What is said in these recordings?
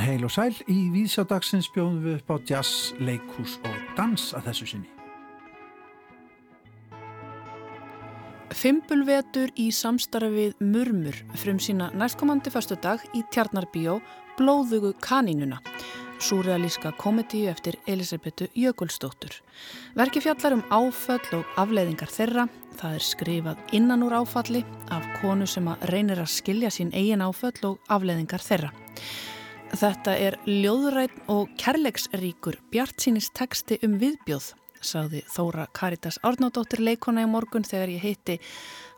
Heil og sæl, í Víðsjádagsins bjóðum við upp á jazz, leikús og dans að þessu sinni. Fimpulvetur í samstarfið Murmur frum sína næstkomandi fastu dag í Tjarnarbíó Blóðugu kanínuna, súrealíska komedíu eftir Elisabetu Jökulsdóttur. Verki fjallar um áföll og afleiðingar þeirra, það er skrifað innan úr áfalli af konu sem að reynir að skilja sín eigin áföll og afleiðingar þeirra. Þetta er ljóðrætt og kærleiksríkur Bjart sínist teksti um viðbjóð, sagði Þóra Karitas Árnádóttir leikona í morgun þegar ég heiti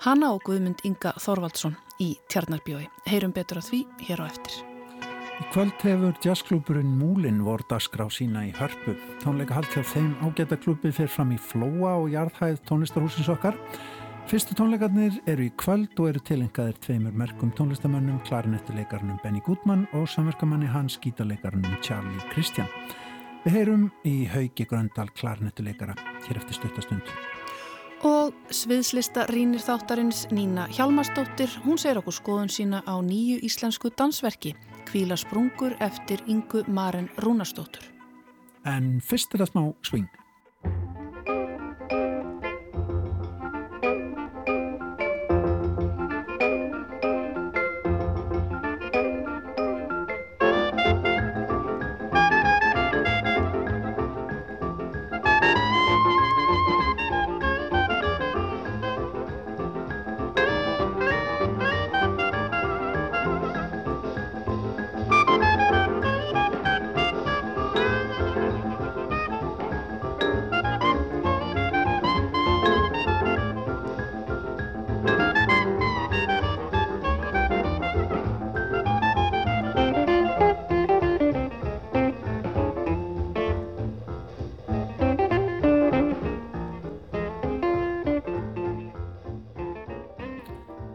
Hanna og Guðmund Inga Þorvaldsson í Tjarnarbjói. Heyrum betur að því hér á eftir. Í kvöld hefur jazzklúburinn Múlin voru dagskrá sína í hörpu. Tónleika hald hjá þeim ágæta klúbi fyrir fram í Flóa og jarðhæð tónlistarhúsins okkar. Fyrstu tónleikarnir eru í kvöld og eru tilengaðir tveimur merkum tónlistamönnum, klarinettuleikarnum Benny Goodman og samverkamanni hans gítarleikarnum Charlie Christian. Við heyrum í haugi Gröndal klarinettuleikara hér eftir stuttastund. Og sviðslista rínir þáttarins Nína Hjalmarsdóttir, hún segir okkur skoðun sína á nýju íslensku dansverki, Kvíla sprungur eftir Ingu Maren Rúnarsdóttur. En fyrst er það smá sving.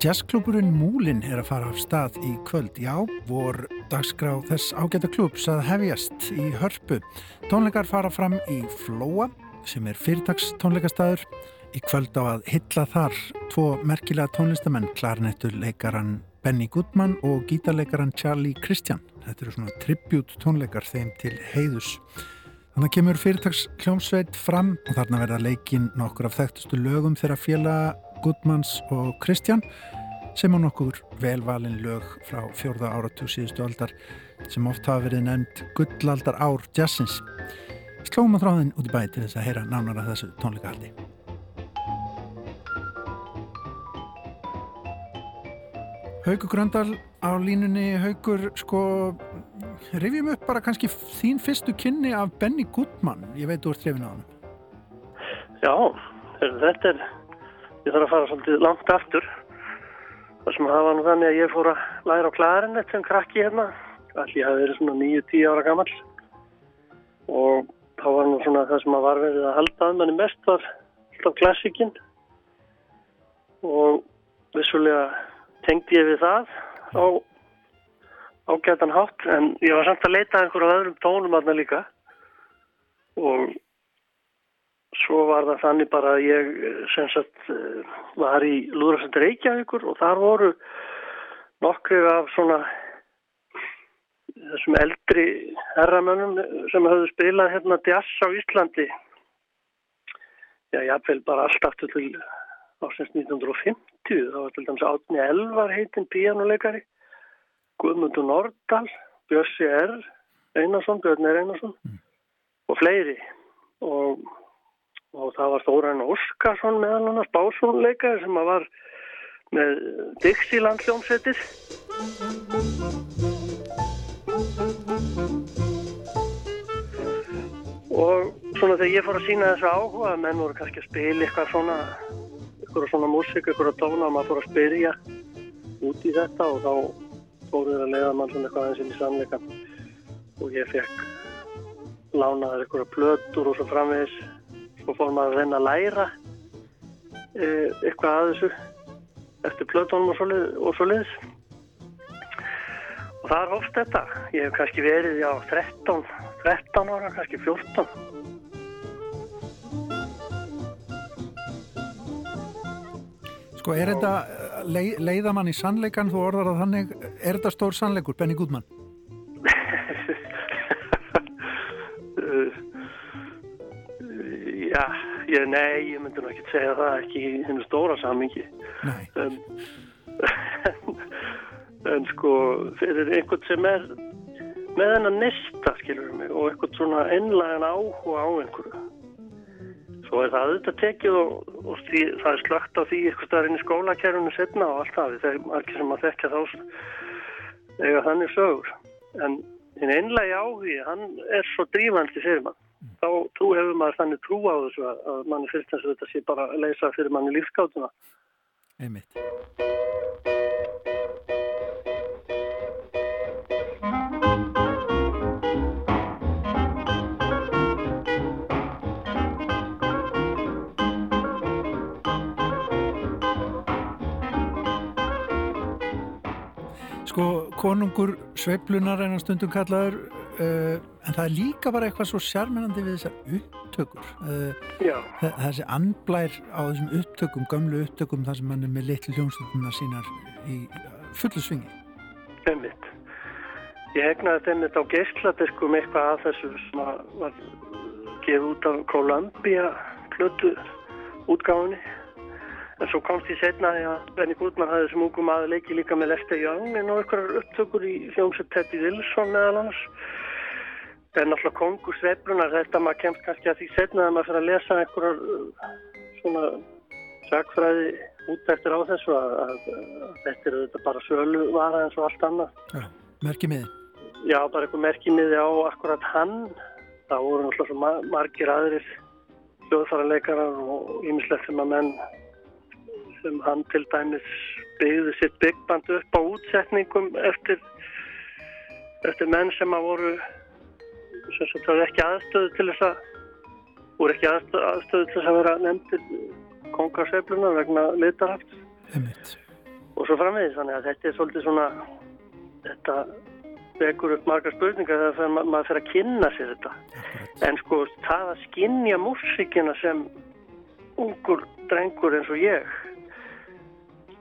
Jazzklúburinn Múlin er að fara af stað í kvöld. Já, vor dagskrá þess ágæta klúbs að hefjast í hörpu. Tónleikar fara fram í Flóa sem er fyrirtagstónleikastæður. Í kvöld á að hylla þar tvo merkilega tónlistamenn, klarnettur leikaran Benny Goodman og gítarleikaran Charlie Christian. Þetta eru svona tribut tónleikar þeim til heiðus. Þannig kemur fyrirtagskljómsveit fram og þarna verða leikin nokkur af þekktustu lögum þeirra félaga Goodmans og Kristján sem á nokkur velvalin lög frá fjórða áratug síðustu aldar sem oft hafa verið nefnd gullaldar ár jazzins. Slóma þráðin út í bæ til þess að heyra nánar að þessu tónleikahaldi. Haugur Gröndal á línunni, Haugur, sko, rifjum upp bara kannski þín fyrstu kynni af Benny Goodman. Ég veit þú ert hrifin á hann. Já, þetta er ég þarf að fara svolítið langt aftur það sem hafa nú þannig að ég fór að læra á klarinett sem krakki hérna allir hafi verið svona 9-10 ára gammal og þá var nú svona það sem að var verið að halda að manni mest var alltaf klassikinn og vissulega tengdi ég við það á ágætan hátt en ég var samt að leita einhverju öðrum tónum aðna líka. Og svo var það þannig bara að ég sem sagt var í Lúðrafsöndur Reykjavíkur og þar voru nokkrið af svona þessum eldri herramönnum sem hafðu spilað hérna jazz á Íslandi já, jáfnveil bara alltaf til ásins 1950 þá var til dæmis átni Elvar heitinn píjánuleikari Guðmundur Nordal Björsi R. Einarsson Björnir Einarsson mm. og fleiri og og það var Þóran Óskarsson meðal annars básónleika sem var með Dixieland hljómsettir og svona þegar ég fór að sína þessu áhuga að menn voru kannski að spila eitthvað svona eitthvað svona músik, eitthvað tóna og maður fór að spyrja út í þetta og þá fóruður að leiða mann svona eitthvað aðeins inn í sannleikan og ég fekk lánaður eitthvað plötur og svo framvegis og fór maður að reyna að læra e, eitthvað að þessu eftir plötunum og svo liðs og það er hófst þetta. Ég hef kannski verið á 13 13 ára, kannski 14 Sko er þetta leið, leiða mann í sannleikan, þú orðar að þannig, er þetta stór sannleikur, Benny Goodman? Ég, nei, ég myndi nú ekki segja það, ekki í hennu stóra samingi. Nei. En, en sko, fyrir einhvern sem er með hennar nesta, skilur mig, og einhvern svona einlægan áhuga á einhverju. Svo er það auðvitað tekið og, og því, það er slögt á því eitthvað staðar inn í skólakerfunu setna og allt það. Það er margir sem að þekka þá eða þannig sögur. En hinn einlægi áhugi, hann er svo drífandi fyrir mann. Þá trú hefur maður þannig trú á þessu að, manni fyrst eins og þetta sé bara að leysa fyrir manni lífskátuna. Einmitt. Sko, konungur sveiplunar en stundum kallaður uh, en það er líka bara eitthvað svo sjarminandi við þessar upptökur. Uh, þessi andblær á þessum upptökum, gömlu upptökum þar sem mann er með litlu hljómsvölduna sínar í fullu svingi. Einmitt. Ég hegnaði þeimit á geysladiskum eitthvað af þessu sem var gefið út af Columbia plötu útgáðinni En svo komst ég setna að Benny Goodman hafði þessum ungum aða leiki líka með Lester Young en á einhverjar upptökur í hljómsett Teddy Wilson meðal annars. En alltaf kongur sveiflunar þetta maður kemst kannski að því setna að maður fyrir að lesa einhverjar uh, svona sagfræði út eftir á þessu að, að, að þetta er þetta bara sölu vara eins og allt annað. Já, merkimiði. Já, bara eitthvað merkimiði á akkurat hann. Það voru svo margir aðrir hljóðfara leikarar og ímislegt sem að menn sem hann til dæmis byggði sitt byggband upp á útsetningum eftir, eftir menn sem að voru sem sagt það er ekki aðstöðu til þess að voru ekki aðstöðu, aðstöðu til þess að vera nefndir kongarsefluna vegna litarhaft og svo framvegis þannig að þetta er svolítið svona þetta vekur upp margar spurningar þegar maður fyrir að kynna sér þetta. En sko það að skinja músikina sem ungur drengur eins og ég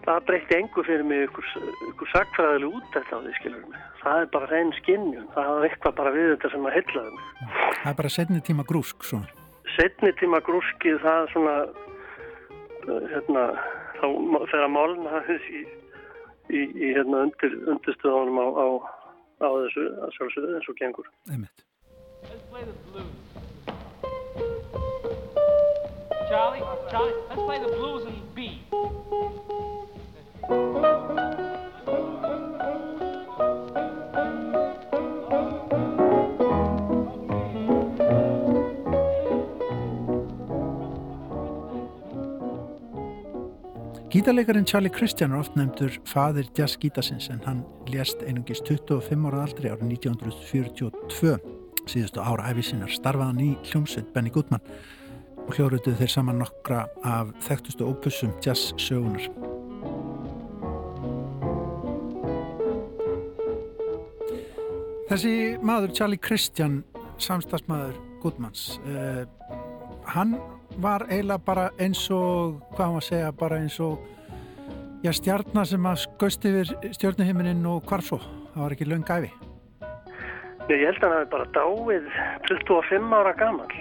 það breytti engu fyrir mig ykkur, ykkur sakfræðileg út eftir á því skilur mig. Það er bara reyn skinnjum, það er eitthvað bara við þetta sem að heitlaði mig. Það er bara setni tíma grúsk svona? Setni tíma grúskið það er svona, uh, hérna, þá fer að málna þess í, í, í hérna undir, undirstöðunum á, á, á þessu, að sjálfsögðu eins og gengur. Einmitt. Charlie, Charlie, let's play the blues in B. Gítarleikarin Charlie Christian er oft nefndur fadir jazz gítasins en hann lést einungis 25 ára aldrei árið 1942 síðustu ára æfisinnar starfaðan í hljómsveit Benny Goodman og hljóruðuð þeir saman nokkra af þekktustu ópussum jazz Þessi maður Charlie Christian samstagsmaður Goodmans uh, hann var eiginlega bara eins og, hvað maður segja, bara eins og já, stjarnar sem að skauðst yfir stjórnuhiminin og hvarf svo. Það var ekki löng gæfi. Ég held að hann hefði bara dáið 25 ára gammal.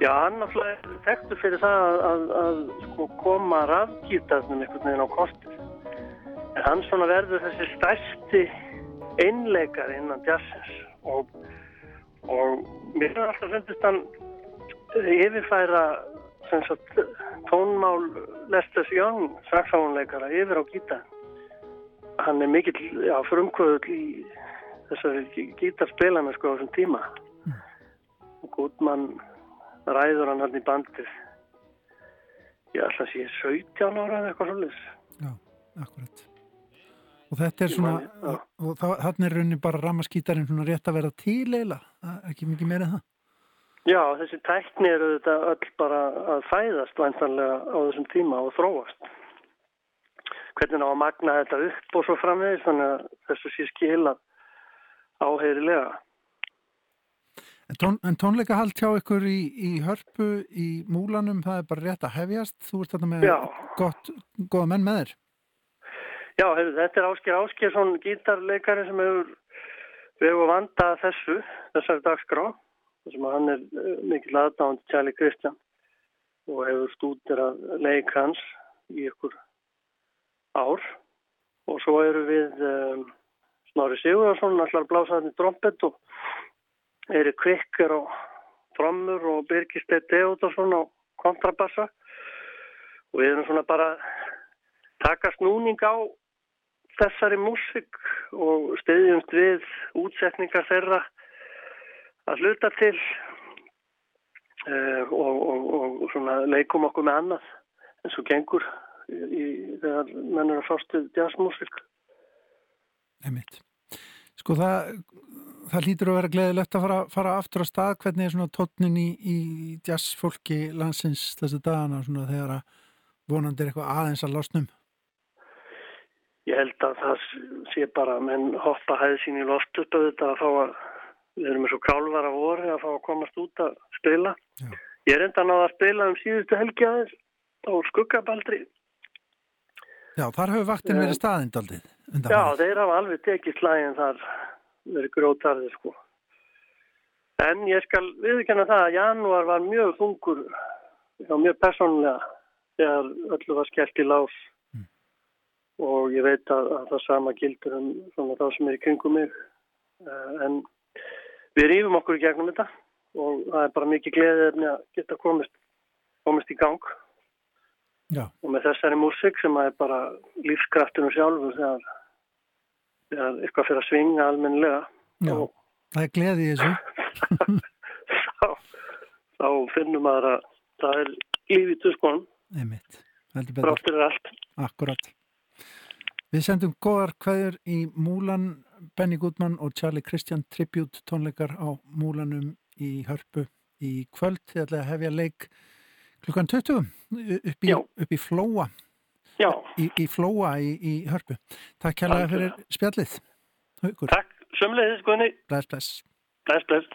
Já, hann náttúrulega þekktur fyrir það að, að, að sko, koma rafgýrtaðnum einhvern veginn á kortið. En hann svona verður þessi stærsti einleikar innan jazzins. Og, og mér er alltaf fundist hann yfirfæra sagt, tónmál Lesters Young saxáunleikara yfir á gítar. Hann er mikill já, frumkvöðul í þessari gítarspilana sko á þessum tíma. Mm. og Gutmann ræður hann hann í bandið. Ég ætla að sé 17 ára eða eitthvað svolítið Já, akkurat og þetta er svona man, og þannig er raunin bara ramaskítarinn svona rétt að vera til eila ekki mikið meira en það Já, þessi tækni eru þetta öll bara að fæðast væntanlega á þessum tíma og þróast. Hvernig ná að magna þetta upp og svo framvegis, þannig að þessu sé skila áheyrilega. En, tón, en tónleika hald hjá ykkur í, í hörpu í múlanum, það er bara rétt að hefjast. Þú ert þetta með Já. gott, góða menn með þér. Já, hefur, þetta er Ásker Áskersson gítarleikari sem hefur vegu vanda að þessu, þessari dagskrá, þar sem að hann er uh, mikil aðdáðandi Charlie Christian og hefur stútir að leik hans í ykkur ár. Og svo eru við um, Snorri Sigurðarsson allar blásaðin trompet og Eri Kvikk er á trommur og Birgir Steinn Deodarsson á kontrabassa. Og við erum svona bara taka snúning á þessari músik og stiðjumst við útsetningar þeirra að hluta til uh, og, og, og svona leikum okkur með annað eins og gengur í, þegar menn er að fást við jazzmusik. Einmitt. Sko það, það lítur að vera gleðilegt að fara, fara aftur á stað. Hvernig er svona tótnin í, í jazzfólki landsins þessu dagana svona þegar að vonandi er eitthvað aðeins að losnum? Ég held að það sé bara að menn hoppa hæði sín í loft upp auðvitað að fá að við erum eins og kálvar af voru að fá að komast út að spila. Já. Ég er enda náða að spila um síðustu helgi aðeins á skuggabaldri. Já, þar hefur vaktin verið staðindaldið. Já, þeir hafa alveg tekið slægin þar verið grótarðir sko. En ég skal viðkenna það að janúar var mjög þungur já, mjög persónulega þegar öllu var skellt í lás. Og ég veit að, að það sama gildur um svona þá sem er í kringum mig Eh, en við rýfum okkur í gegnum þetta og það er bara mikið gleðið að geta komist, komist í gang Já, og með þessari músik sem er bara lífskraftinu sjálfur þegar, þegar eitthvað fyrir að svinga almennilega já, og það er gleði í þessu. þá, þá finnum maður að það er líf í tuskonum Einmitt, heldur betur. fráttur er allt. Akkurat. Við sendum góðar kveður í Múlan, Benny Goodman og Charlie Christian tribute tónleikar á Múlanum í Hörpu í kvöld. Þið ætlaði að hefja leik klukkan 20 upp í, upp í Flóa, Já, í, í Flóa í, í Hörpu. Takk kærlega fyrir spjallið. Haukur, takk. Sömleiðis, Gunni. bless, bless. Bless, bless.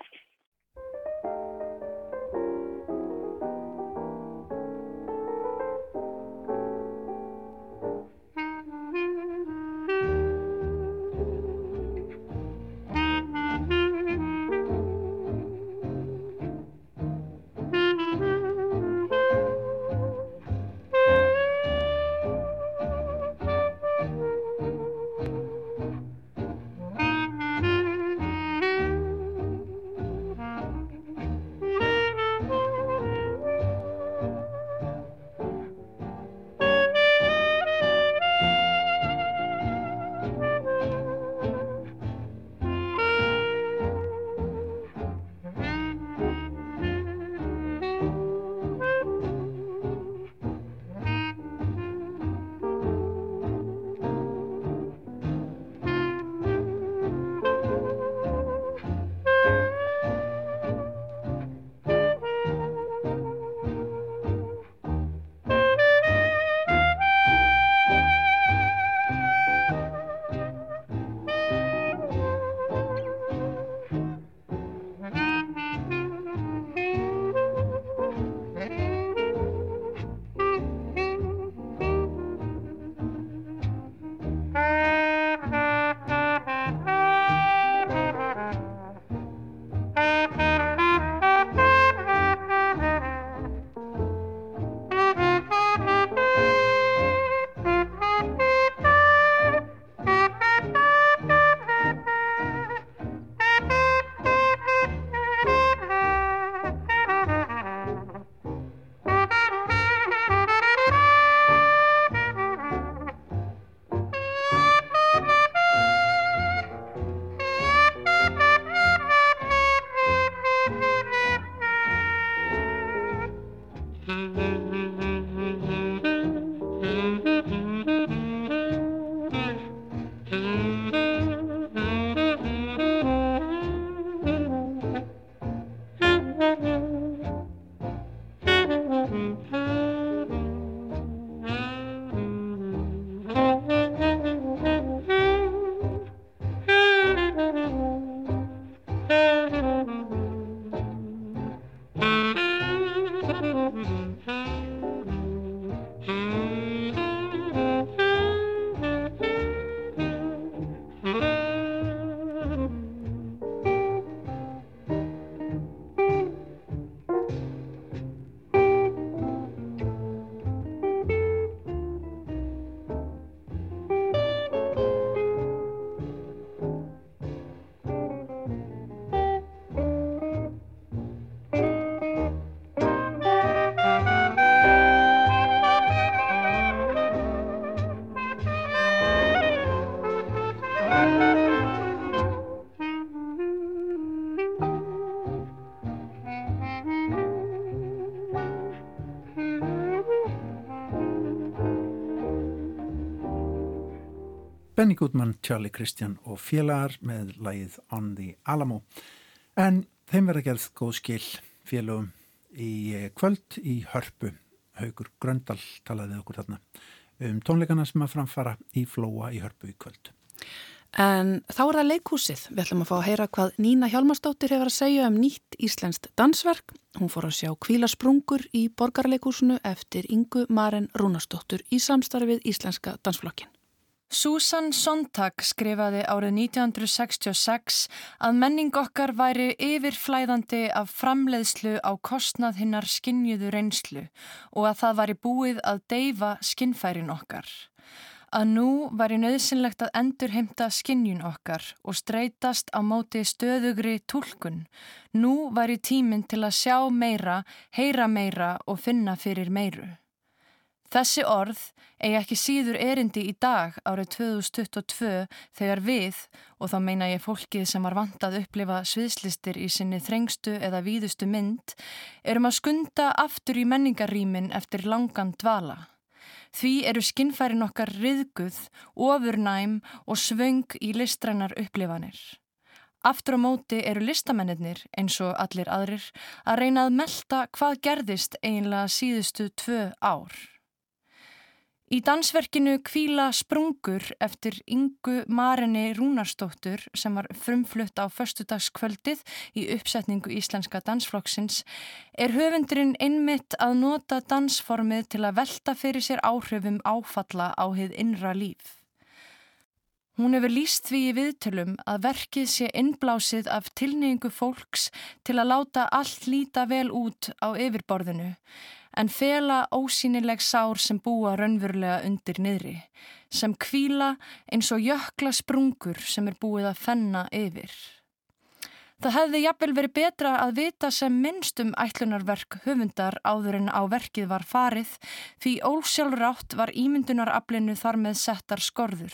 Benny Goodman, Charlie Christian og félagar með lægið On the Alamo. En þeim verða gerð góð skil félagum í eh, kvöld í hörpu. Haugur Gröndal talaði okkur þarna um tónleikana sem að framfara í flóa í hörpu í kvöld. En þá er það leikhúsið. Við ætlum að fá að heyra hvað Nína Hjálmarsdóttir hefur að segja um nýtt íslenskt dansverk. Hún fór að sjá kvílasprungur í borgarleikhúsinu eftir Ingu Maren Rúnarsdóttur í samstarfið Íslenska dansflokkin. Susan Sontag skrifaði árið 1966 að menning okkar væri yfirflæðandi af framleiðslu á kostnað hinnar skinnjuðu reynslu og að það væri búið að deyfa skinnfærin okkar. Að nú væri nöðsynlegt að endurheimta skinnjun okkar og streytast á móti stöðugri tólkun. Nú væri tíminn til að sjá meira, heyra meira og finna fyrir meiru. Þessi orð eigi ekki síður erindi í dag árið 2022 þegar við, og þá meina ég fólkið sem var vant að upplifa sviðslistir í sinni þrengstu eða víðustu mynd, erum að skunda aftur í menningarrýmin eftir langan dvala. Því eru skinnfærin okkar riðguð, ofurnæm og svöng í listrænar upplifanir. Aftur á móti eru listamennir, eins og allir aðrir, að reyna að melda hvað gerðist eiginlega síðustu tvö ár. Í dansverkinu Kvíla sprungur eftir Ingu Marinni Rúnarstóttur sem var frumflutt á förstudagskvöldið í uppsetningu Íslenska dansflokksins er höfundurinn einmitt að nota dansformið til að velta fyrir sér áhrifum áfalla á heið innra líf. Hún hefur líst því í viðtölum að verkið sé innblásið af tilneyingu fólks til að láta allt líta vel út á yfirborðinu en fela ósýnileg sár sem búa raunverulega undir niðri, sem kvíla eins og jökla sprungur sem er búið að fenna yfir. Það hefði jafnvel verið betra að vita sem minnstum ætlunarverk höfundar áður en á verkið var farið því ólsjálfrátt var ímyndunaraflinu þar með settar skorður.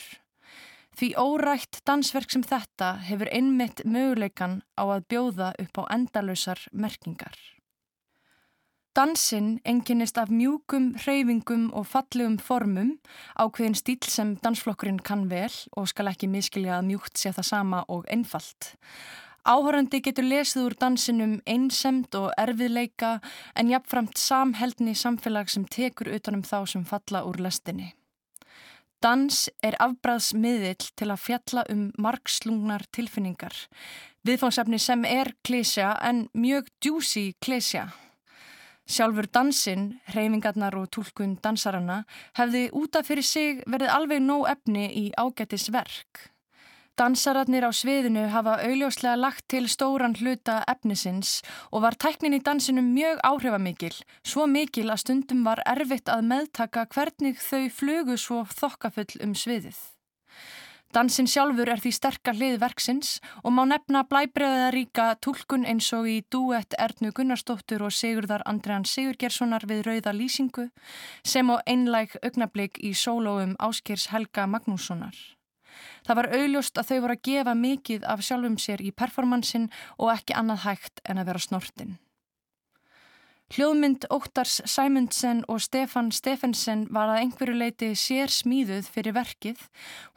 Því órætt dansverk sem þetta hefur einmitt möguleikan á að bjóða upp á endalösar merkingar. Dansinn enginnist af mjúkum, hreyfingum og fallegum formum, ákveðin stíl sem dansflokkurinn kann vel og skal ekki miskilja að mjúkt sé það sama og einfalt. Áhörandi getur lesið úr dansinum einsemt og erfiðleika en jafnframt samheldni samfélag sem tekur utanum þá sem falla úr lestinni. Dans er afbræðsmiðill til að fjalla um margslungnar tilfinningar. Viðfóngsefni sem er klísja en mjög djúsi klísja. Sjálfur dansinn, hreyfingarnar og tólkun dansaranna hefði útaf fyrir sig verið alveg nóg efni í ágættis verk. Dansararnir á sviðinu hafa augljóslega lagt til stóran hluta efnisins og var tæknin í dansinum mjög áhrifamikil, svo mikil að stundum var erfitt að meðtaka hvernig þau flugu svo þokkafull um sviðið. Dansin sjálfur er því sterkar hlið verksins og má nefna blæbreðaríka tólkun eins og í duett Ernu Gunnarsdóttur og Sigurðar Andriðan Sigurgerssonar við Rauða Lýsingu sem á einlæg augnablík í sólóum Áskers Helga Magnússonar. Það var auðljóst að þau voru að gefa mikið af sjálfum sér í performansin og ekki annað hægt en að vera snortin. Hljóðmynd Óttars Sæmundsen og Stefan Stefensen var að einhverju leiti sér smíðuð fyrir verkið.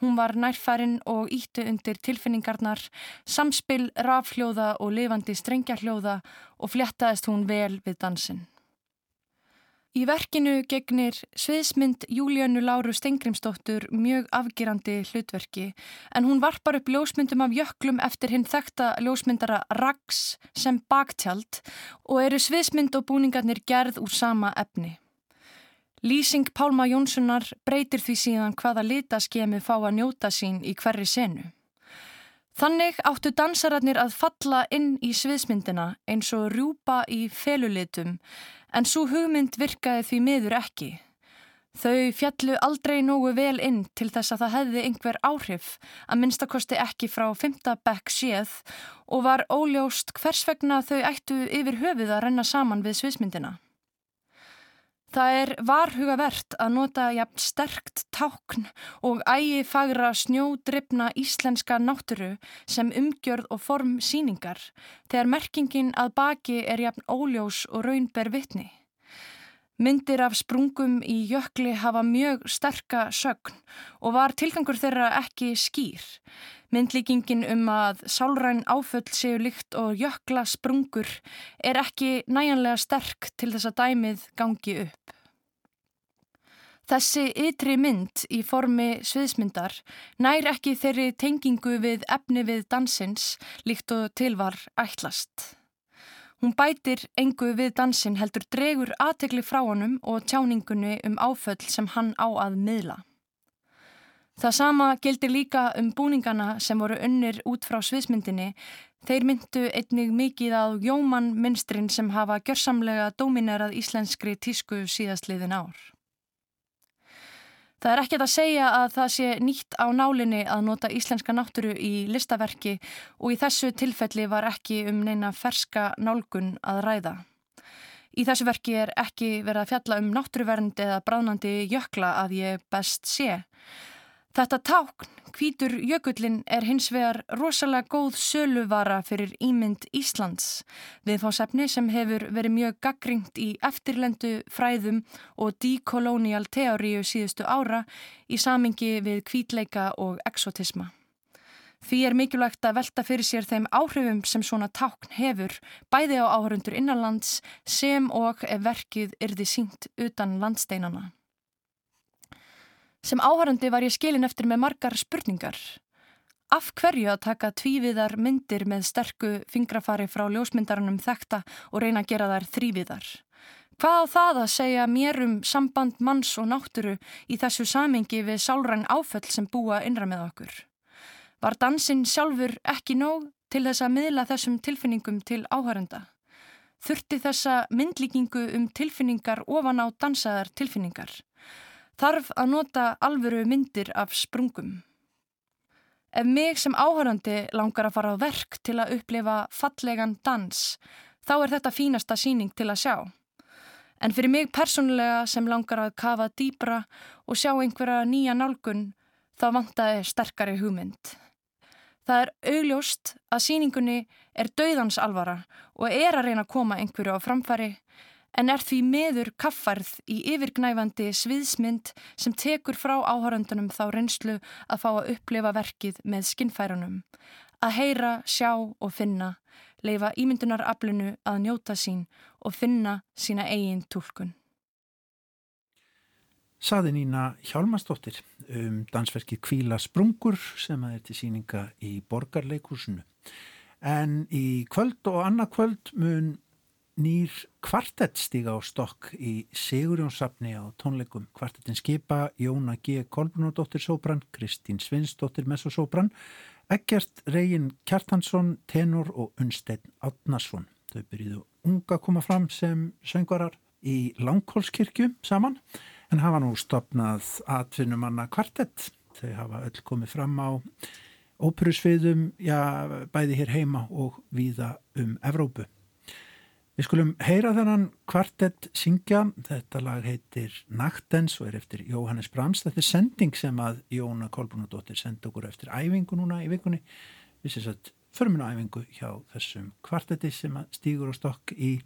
Hún var nærfærin og ítti undir tilfinningarnar, samspil, rafhljóða og lifandi strengjahljóða og fléttaðist hún vel við dansin. Í verkinu gegnir sviðsmynd Júlíanu Láru Stengrimsdóttur mjög afgerandi hlutverki en hún varpar upp ljósmyndum af jöklum eftir hinn þekta ljósmyndara Rags sem baktjald og eru sviðsmynd og búningarnir gerð úr sama efni. Lýsing Pálma Jónssonar breytir því síðan hvaða litaskemi fá að njóta sín í hverri senu. Þannig áttu dansararnir að falla inn í sviðsmyndina eins og rjúpa í felulitum en svo hugmynd virkaði því miður ekki. Þau fjallu aldrei nógu vel inn til þess að það hefði einhver áhrif að minnstakosti ekki frá fymta bekk séð og var óljóst hvers vegna þau ættu yfir höfuð að renna saman við sviðsmyndina. Það er varhugavert að nota jafn sterkt tákn og ægi fagra snjódryfna íslenska nátturu sem umgjörð og form síningar þegar merkingin að baki er jafn óljós og raunber vittni. Myndir af sprungum í jökli hafa mjög sterka sögn og var tilgangur þeirra ekki skýr. Myndlíkingin um að sálræn áföll séu líkt og jökla sprungur er ekki næjanlega sterk til þess að dæmið gangi upp. Þessi ytri mynd í formi sviðsmyndar nær ekki þeirri tengingu við efni við dansins líkt og tilvar ætlast. Hún bætir engu við dansin heldur dregur aðtegli frá honum og tjáningunni um áföll sem hann á að miðla. Það sama gildir líka um búningana sem voru unnir út frá sviðsmyndinni. Þeir myndu einnig mikið á Jóman minstrin sem hafa gjörsamlega dominerað íslenskri tísku síðastliðin ár. Það er ekkert að segja að það sé nýtt á nálinni að nota íslenska náttúru í listaverki og í þessu tilfelli var ekki um neina ferska nálgun að ræða. Í þessu verki er ekki verið að fjalla um náttúruvernd eða bráðnandi jökla að ég best sé. Þetta tákn, hvítur jökullin, er hins vegar rosalega góð söluvara fyrir ímynd Íslands. Viðfásefni sem hefur verið mjög gaggringt í eftirlendu fræðum og dekolonial teóriu síðustu ára í samingi við hvítleika og exotisma. Því er mikilvægt að velta fyrir sér þeim áhrifum sem svona tákn hefur, bæði á áhörundur innanlands sem og ef verkið yrði sínt utan landsteinana. Sem áhærandi var ég skilin eftir með margar spurningar. Af hverju að taka tvíviðar myndir með sterku fingrafari frá ljósmyndarannum þekta og reyna að gera þær þrýviðar? Hvað á það að segja mér um samband manns og náttúru í þessu samengi við sálræn áföll sem búa innra með okkur? Var dansinn sjálfur ekki nóg til þess að miðla þessum tilfinningum til áhæranda? Þurfti þessa myndlíkingu um tilfinningar ofan á dansaðar tilfinningar? Þarf að nota alvöru myndir af sprungum. Ef mig sem áhörandi langar að fara á verk til að upplifa fallegan dans, þá er þetta fínasta síning til að sjá. En fyrir mig persónulega sem langar að kafa dýbra og sjá einhverja nýja nálgun, þá vantaði sterkari hugmynd. Það er augljóst að síningunni er dauðansalvara og er að reyna að koma einhverju á framfæri en er því meður kaffarð í yfirgnæfandi sviðsmynd sem tekur frá áhöröndunum þá reynslu að fá að upplifa verkið með skinnfærunum, að heyra, sjá og finna, leifa ímyndunaraflinu að njóta sín og finna sína eigin tólkun. Saði Nína Hjálmarsdóttir um dansverkið Kvíla Sprungur sem að er til síninga í borgarleikursunu. En í kvöld og annarkvöld mun nýr kvartett stíga á stokk í Sigurjónsafni á tónleikum. Kvartettin skipa Jóna G. Kolbrunadóttir Sóbrann, Kristín Svinsdóttir Messosóbrann, Eggert Regin Kjartansson, tenor og Unstein Átnarsson. Þau byrjuðu unga að koma fram sem söngvarar í Langholskirkju saman en hafa nú stopnað atvinnumanna kvartett. Þau hafa öll komið fram á óperusviðum, já, bæði hér heima og víða um Evrópu. Við skulum heyra þennan kvartett syngja, þetta lag heitir Naktens og er eftir Jóhannes Brams, þetta er sending sem að Jóna Kolbrunadóttir sendi okkur eftir æfingu núna í vikunni, við séum að förmuna æfingu hjá þessum kvartetti sem stýgur á stokk í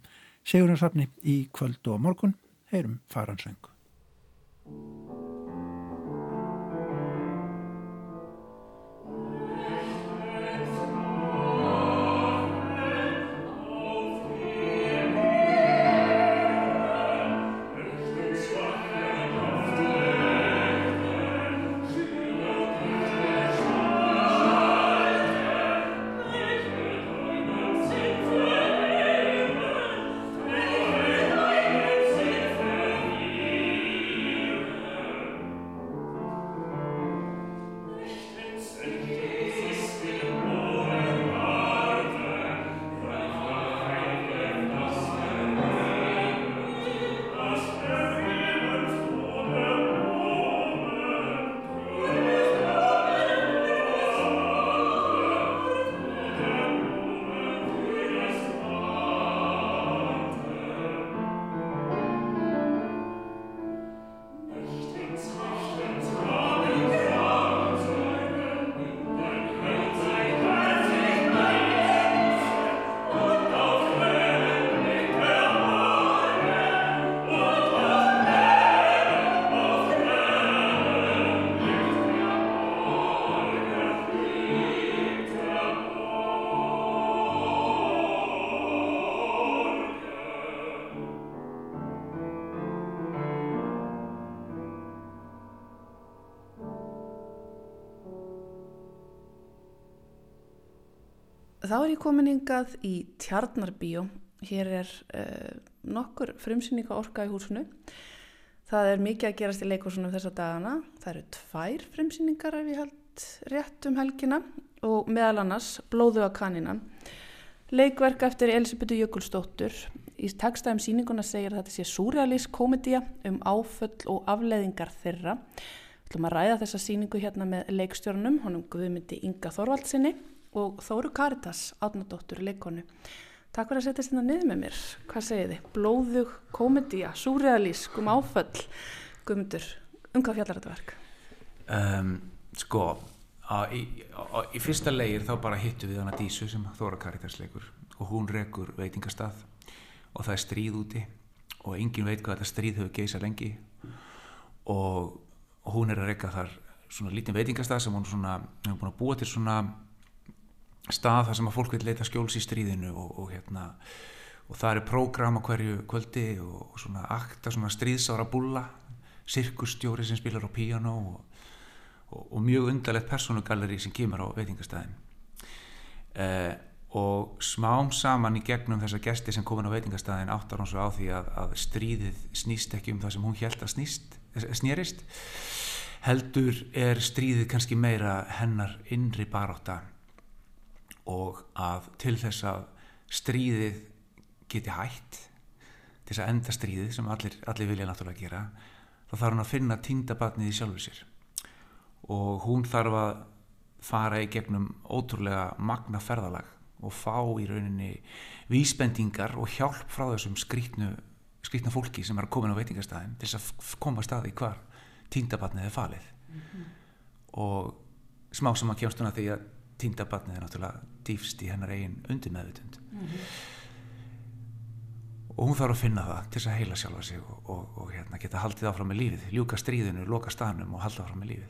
Sigurðarsafni í kvöld og morgun, heyrum faransöngu. Þá er ég komin hingað í Tjarnarbíó. Hér er uh, nokkur frumsýninga orka í húsinu. Það er mikið að gerast í leikvásunum þessa dagana. Það eru tvær frumsýningar ef ég held rétt um helgina og meðal annars Blóðu að kaninan. Leikverk eftir Elisabethu Jökulsdóttur. Í takstæðum síninguna segir þetta sé surrealísk komedía um áföll og afleðingar þeirra. Við ætlum að ræða þessa síningu hérna með leikstjórnum, honum Guðmyndi Inga Þorvaldsinni og Þóru Karitas, átnadóttur leikonu. Takk fyrir að setja þetta niður með mér. Hvað segir þið? Blóðug, komedía, súrealísk, um áföll. Guðmundur, um hvað fjallar þetta verk? Um, sko, á, í, á, í fyrsta leir þá bara hittu við hana Dísu sem Þóra Karitas leikur og hún rekur veitingastað og það er stríð úti og engin veit hvað þetta stríð hefur geisa lengi og, og hún er að reyka þar svona lítinn veitingastað sem hún svona, hefur búin að búa til svona stað þar sem að fólk vil leita skjóls í stríðinu og, og hérna og það er prógram á hverju kvöldi og, og svona akta svona stríðsára bulla sirkustjóri sem spilar á piano og, og mjög undarlegt personugalleri sem kemur á veitingastæðin. Eh, og smám saman í gegnum þessa gesti sem komin á veitingastæðin áttar hún svo á því að, að stríðið snýst ekki um það sem hún held að snýst, snýrist heldur er stríðið kannski meira hennar innri baróta og að til þess að stríðið geti hægt til þess að enda stríðið sem allir, allir vilja náttúrulega gera þá þarf hún að finna týndabatnið í sjálfu sér og hún þarf að fara í gegnum ótrúlega magna ferðalag og fá í rauninni vísbendingar og hjálp frá þessum skrítnu, skrítna fólki sem er að koma á veitingastæðin til þess að koma staði hvar týndabatnið er falið mm -hmm. og smá sem að kemst hún að því að týndabatnið er náttúrulega dýfst í hennar eigin undir meðutund mm -hmm. og hún þarf að finna það til þess að heila sjálfa sig og, og, og hérna, geta haldið áfram með lífið ljúka stríðinu, loka stanum og halda áfram með lífið.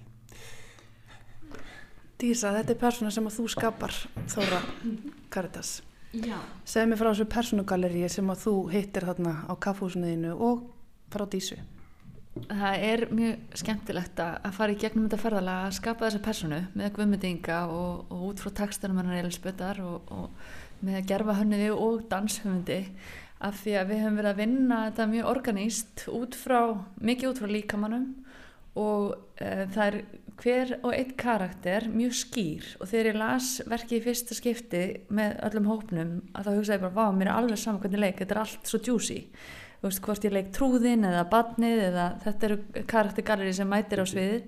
Dísa, þetta er persóna sem að þú skapar Þóra Karitas. Segð mér frá þessu persónugalleri sem að þú hittir þarna á kaffhúsniðinu og frá Dísu það er mjög skemmtilegt að fara í gegnum þetta ferðalega að skapa þessa personu með guðmyndinga og, og út frá textanum hennar Elisbethar og, og með að gerfa hönniði og danshöfundi af því að við höfum verið að vinna þetta mjög organíst út frá, mikið út frá líkamannum og e, það er hver og einn karakter mjög skýr og þegar ég las verkið í fyrsta skipti með öllum hópnum að þá hugsaði ég bara, vá, mér er alveg saman hvernig leik, þetta er allt svo djúsi þú veist hvort ég leik trúðin eða badnið eða þetta eru karaktergalleri sem mætir á sviði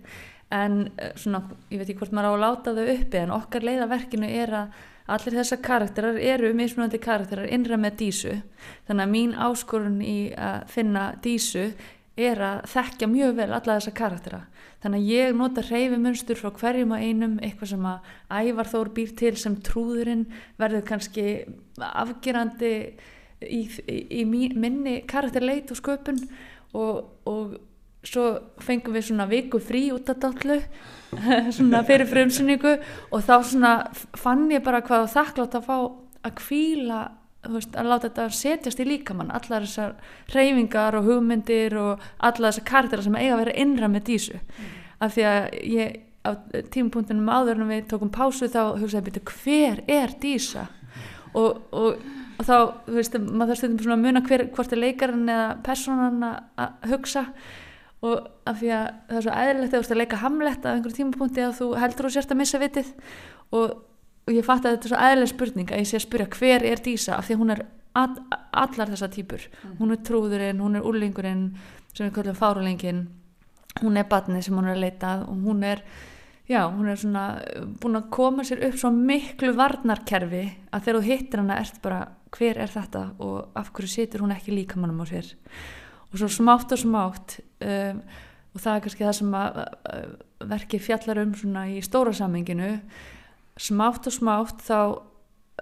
en eh, svona, ég veit ekki hvort maður á að láta þau uppi en okkar leiðaverkinu er að allir þessa karakterar eru mismunandi karakterar innra með dísu. Þannig að mín áskorun í að finna dísu er að þekkja mjög vel alla þessa karaktera. Þannig að ég nota reyfi munstur frá hverjum og einum eitthvað sem að ævar þór býr til sem trúðurinn verður kannski afgerandi í, í, í minni karakterleit og sköpun og, og svo fengum við svona viku frí út af dallu svona fyrir frumsynningu og þá svona fann ég bara hvað þakklátt að fá að kvíla veist, að láta þetta setjast í líkamann allar þessar reyfingar og hugmyndir og allar þessar karakterar sem eiga að vera innra með dísu mm. af því að ég á tímapunktunum áður en við tókum pásu þá hugsaði ég hver er dísa og, og og þá, þú veist, maður þarf stundum svona að muna hver, hvort er leikarinn eða personan að hugsa. Og af því að það er svo eðlilegt að þú veist að leika hamletta á einhverjum tímapunkti að þú heldur og sérst að missa vitið. Og, og ég fatt að þetta er svo eðlileg spurning að ég sé að spyrja hver er Dísa? Af því að hún er all, allar þessa típur mm. hún er trúðurinn, hún er úrlingurinn sem við kallum fárulengin hún er batnið sem hún er að leitað og hún er já, hún er svona búin að koma sér upp svo miklu varnarkerfi að þegar þú hittir hana ert bara hver er þetta og af hverju situr hún ekki líka mannum á sér? Og svo smátt og smátt um, og það er kannski það sem að uh, verki fjallar um svona í stóra samenginu smátt og smátt þá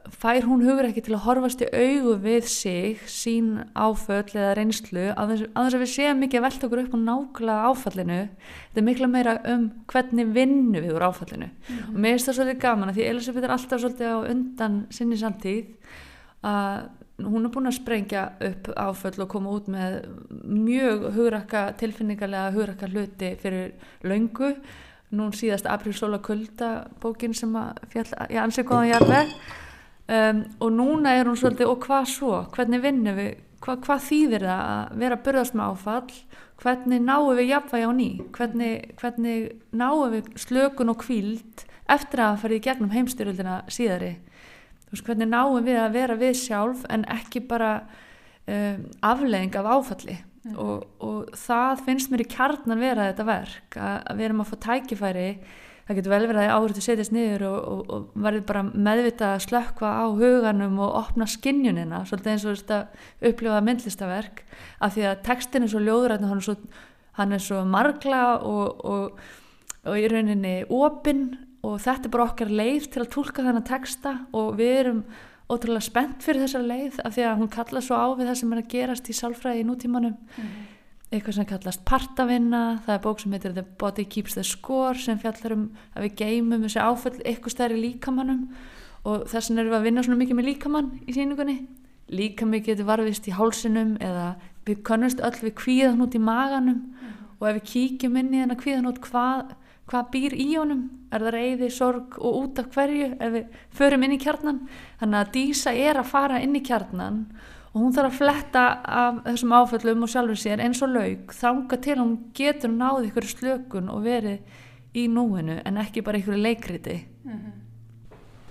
fær hún hugur ekki til að horfast í augu við sig, sín áföll eða reynslu, að þess að við séum mikið að velta okkur upp á nákvæmlega áfallinu. Þetta er mikla meira um hvernig vinnu við úr áfallinu. Mm -hmm. og mér finnst það svolítið gaman að því Elisabeth er alltaf svolítið á undan sinni samtíð að hún er búin að sprengja upp áföll og koma út með mjög hugrakka, tilfinningarlega hugrakka hluti fyrir laungu nún síðast April Sola Kulda bókin sem að fjall, ég ansið góðan jarðveg. Um, og núna er hún svolítið og hvað svo, hvernig vinnum við? Hva, hvað þýðir það að vera að burðast með áfall? Hvernig náum við jafnvægi á ný? Hvernig, hvernig náum við slökun og kvíld eftir að fara í gegnum heimstyrjöldina síðari veist, hvernig náum við að vera við sjálf en ekki bara um, aflegging af áfalli mm. og, og það finnst mér í kjarnan vera þetta verk að, að við erum að fá tækifæri það getur vel verið að áhverju setjast niður og, og, og verður bara meðvita að slökka á huganum og opna skinnjunina svolítið eins og þetta upplifaða myndlistaverk af því að textin er svo ljóður hann er svo, hann er svo margla og, og í rauninni opinn og þetta er bara okkar leið til að tólka þennan texta og við erum ótrúlega spennt fyrir þessa leið af því að hún kalla svo á við það sem er að gerast í sálfræði í nútímanum. Mm eitthvað sem kallast partavinna það er bók sem heitir The Body Keeps the Score sem fjallar um að við geymum þessi áföll eitthvað stærri líkamannum og þess vegna erum við að vinna svona mikið með líkamann í síningunni líkamið getur varfist í hálsinum eða við kannast öll við kvíðan út í maganum. Mm. og ef við kíkjum inn í þennan kvíðan út hvað, hvað býr í honum? Er það reyði, sorg og út af hverju ef við förum inn í kjarnan? Þannig að dísa er að fara inn í kjarnan og hún þarf að fletta af þessum áföllum og sjálfur sér eins og laug þanga til hún getur náði ykkur slökun og verið í núinu en ekki bara ykkur leikriti. Mm -hmm.